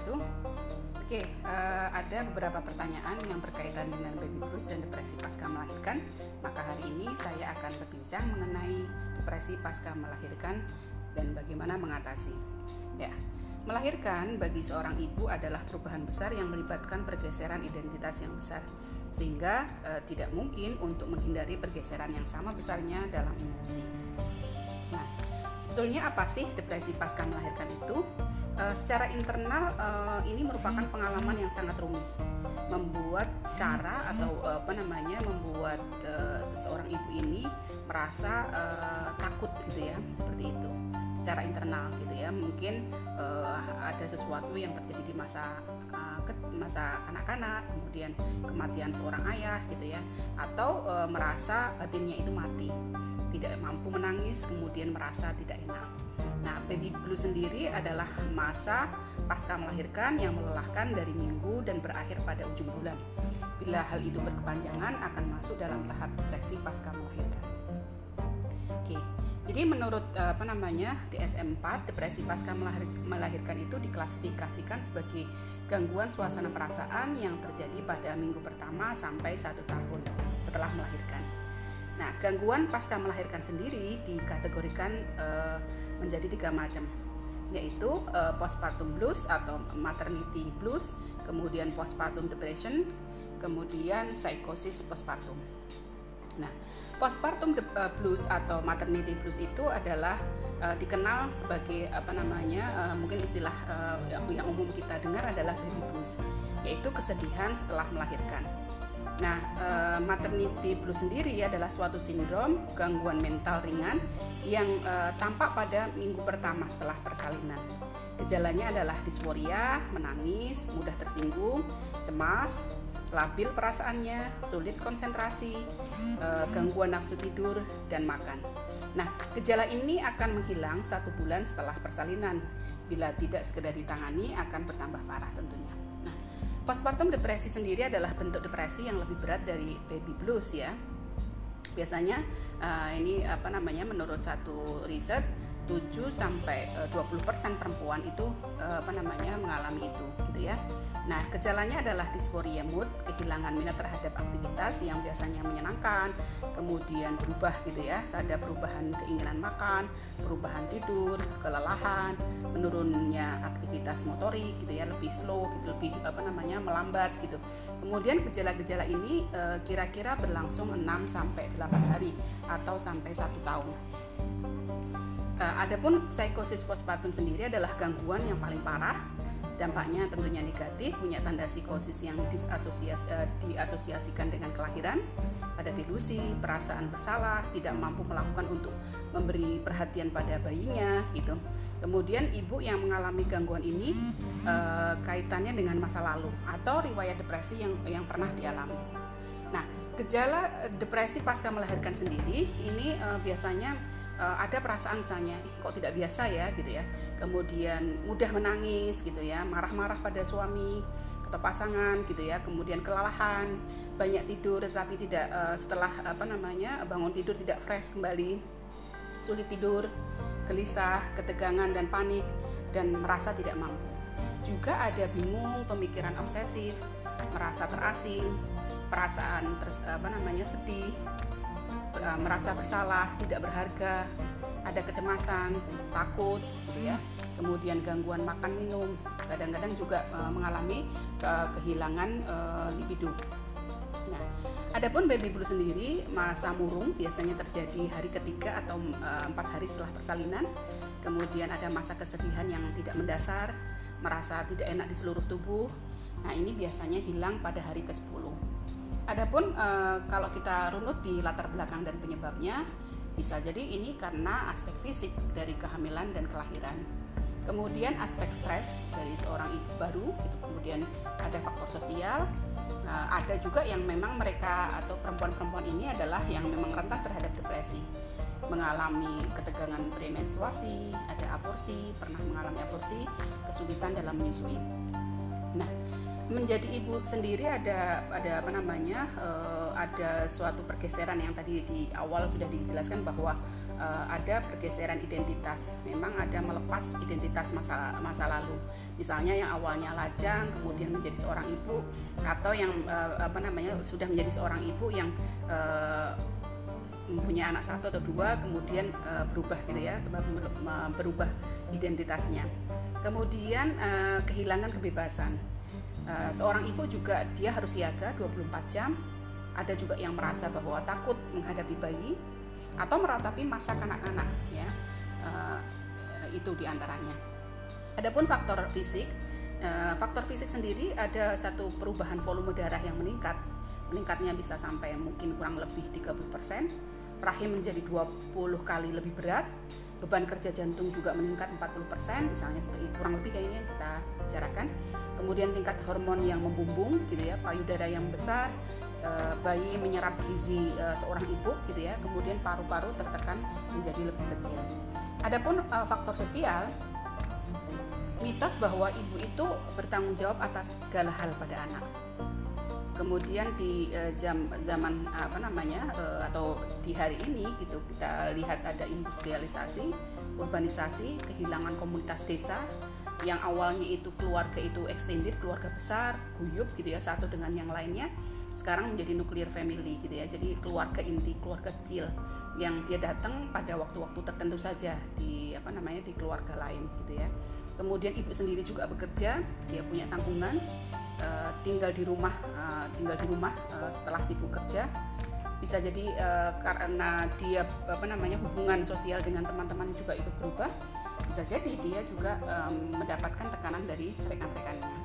wabarakatuh. Oke, uh, ada beberapa pertanyaan yang berkaitan dengan baby blues dan depresi pasca melahirkan. Maka hari ini saya akan berbincang mengenai depresi pasca melahirkan dan bagaimana mengatasi. Ya, melahirkan bagi seorang ibu adalah perubahan besar yang melibatkan pergeseran identitas yang besar, sehingga uh, tidak mungkin untuk menghindari pergeseran yang sama besarnya dalam emosi. Sebetulnya apa sih depresi pasca melahirkan itu? uh, secara internal uh, ini merupakan pengalaman yang sangat rumit. Membuat cara atau uh, apa namanya membuat uh, seorang ibu ini merasa uh, takut gitu ya seperti itu. Secara internal gitu ya mungkin uh, ada sesuatu yang terjadi di masa uh, masa kanak-kanak kemudian kematian seorang ayah gitu ya atau uh, merasa batinnya itu mati tidak mampu menangis kemudian merasa tidak enak Nah, baby blues sendiri adalah masa pasca melahirkan yang melelahkan dari minggu dan berakhir pada ujung bulan. Bila hal itu berkepanjangan akan masuk dalam tahap depresi pasca melahirkan. Oke. Jadi menurut eh, apa namanya DSM-4 depresi pasca melahirkan itu diklasifikasikan sebagai gangguan suasana perasaan yang terjadi pada minggu pertama sampai satu tahun setelah melahirkan. Nah, gangguan pasca melahirkan sendiri dikategorikan uh, menjadi tiga macam, yaitu uh, postpartum blues atau maternity blues, kemudian postpartum depression, kemudian psikosis postpartum. Nah, postpartum uh, blues atau maternity blues itu adalah uh, dikenal sebagai apa namanya uh, mungkin istilah uh, yang umum kita dengar adalah baby blues, yaitu kesedihan setelah melahirkan. Nah, eh, maternity blues sendiri adalah suatu sindrom gangguan mental ringan yang eh, tampak pada minggu pertama setelah persalinan. Gejalanya adalah disforia, menangis, mudah tersinggung, cemas, labil perasaannya, sulit konsentrasi, eh, gangguan nafsu tidur, dan makan. Nah, gejala ini akan menghilang satu bulan setelah persalinan. Bila tidak segera ditangani, akan bertambah parah tentunya. Postpartum depresi sendiri adalah bentuk depresi yang lebih berat dari baby blues ya. Biasanya uh, ini apa namanya menurut satu riset 7 sampai 20% eh, perempuan itu eh, apa namanya mengalami itu gitu ya. Nah, gejalanya adalah disforia mood, kehilangan minat terhadap aktivitas yang biasanya menyenangkan, kemudian berubah gitu ya, ada perubahan keinginan makan, perubahan tidur, kelelahan, menurunnya aktivitas motorik gitu ya, lebih slow gitu, lebih apa namanya melambat gitu. Kemudian gejala-gejala ini eh, kira-kira berlangsung 6 sampai 8 hari atau sampai satu tahun. Uh, adapun psikosis postpartum sendiri adalah gangguan yang paling parah. Dampaknya tentunya negatif, punya tanda psikosis yang disasosiasi, uh, diasosiasikan dengan kelahiran, ada delusi, perasaan bersalah, tidak mampu melakukan untuk memberi perhatian pada bayinya, gitu. Kemudian ibu yang mengalami gangguan ini uh, kaitannya dengan masa lalu atau riwayat depresi yang yang pernah dialami. Nah, gejala depresi pasca melahirkan sendiri ini uh, biasanya uh, ada perasaan misalnya kok tidak biasa ya? gitu ya. Kemudian mudah menangis gitu ya marah-marah pada suami atau pasangan gitu ya. Kemudian kelelahan banyak tidur tetapi tidak uh, setelah apa namanya bangun tidur tidak fresh kembali sulit tidur gelisah ketegangan dan panik dan merasa tidak mampu. Juga ada bingung pemikiran obsesif merasa terasing perasaan ter, apa namanya sedih uh, merasa bersalah, tidak berharga, ada kecemasan, takut, ya. Kemudian gangguan makan minum, kadang-kadang juga uh, mengalami uh, kehilangan libido. Nah, adapun baby blues sendiri masa murung biasanya terjadi hari ketiga atau empat hari setelah persalinan. Kemudian ada masa kesedihan yang tidak mendasar, merasa tidak enak di seluruh tubuh. Nah, ini biasanya hilang pada hari ke-10. Adapun e, kalau kita runut di latar belakang dan penyebabnya, bisa jadi ini karena aspek fisik dari kehamilan dan kelahiran. Kemudian aspek stres dari seorang ibu baru, itu kemudian ada faktor sosial, e, ada juga yang memang mereka atau perempuan-perempuan ini adalah yang memang rentan terhadap depresi mengalami ketegangan premenstruasi, ada aborsi, pernah mengalami aborsi, kesulitan dalam menyusui. Nah, menjadi ibu sendiri ada ada apa namanya uh, ada suatu pergeseran yang tadi di awal sudah dijelaskan bahwa uh, ada pergeseran identitas. Memang ada melepas identitas masa masa lalu. Misalnya yang awalnya lajang kemudian menjadi seorang ibu atau yang uh, apa namanya sudah menjadi seorang ibu yang uh, mempunyai anak satu atau dua kemudian uh, berubah gitu ya berubah identitasnya. Kemudian uh, kehilangan kebebasan Eh, seorang ibu juga dia harus siaga 24 jam. Ada juga yang merasa bahwa takut menghadapi bayi atau meratapi masa kanak-kanak ya. Uh, itu di antaranya. Adapun faktor fisik, uh, faktor fisik sendiri ada satu perubahan volume darah yang meningkat. Meningkatnya bisa sampai mungkin kurang lebih 30%. Rahim menjadi 20 kali lebih berat beban kerja jantung juga meningkat 40% misalnya seperti kurang lebih kayaknya kita bicarakan. Kemudian tingkat hormon yang membumbung gitu ya payudara yang besar eh, bayi menyerap gizi eh, seorang ibu gitu ya. Kemudian paru-paru tertekan menjadi lebih kecil. Adapun eh, faktor sosial mitos bahwa ibu itu bertanggung jawab atas segala hal pada anak kemudian di uh, jam zaman apa namanya uh, atau di hari ini gitu kita lihat ada industrialisasi urbanisasi kehilangan komunitas desa yang awalnya itu keluarga itu extended keluarga besar guyup gitu ya satu dengan yang lainnya sekarang menjadi nuclear family gitu ya. Jadi keluarga inti keluarga kecil yang dia datang pada waktu-waktu tertentu saja di apa namanya di keluarga lain gitu ya. Kemudian ibu sendiri juga bekerja dia punya tanggungan uh, tinggal di rumah uh, tinggal di rumah uh, setelah sibuk kerja bisa jadi karena dia apa namanya hubungan sosial dengan teman-temannya juga ikut berubah bisa jadi dia juga mendapatkan tekanan dari rekan-rekannya.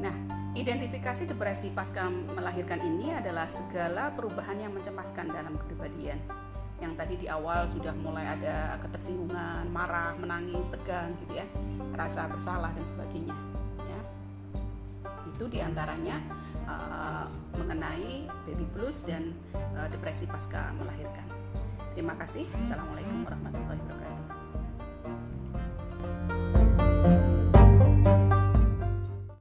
Nah, identifikasi depresi pasca melahirkan ini adalah segala perubahan yang mencemaskan dalam kepribadian. Yang tadi di awal sudah mulai ada ketersinggungan, marah, menangis, tegang gitu ya, rasa bersalah dan sebagainya itu di antaranya uh, mengenai baby blues dan uh, depresi pasca melahirkan. Terima kasih. Assalamualaikum warahmatullahi wabarakatuh.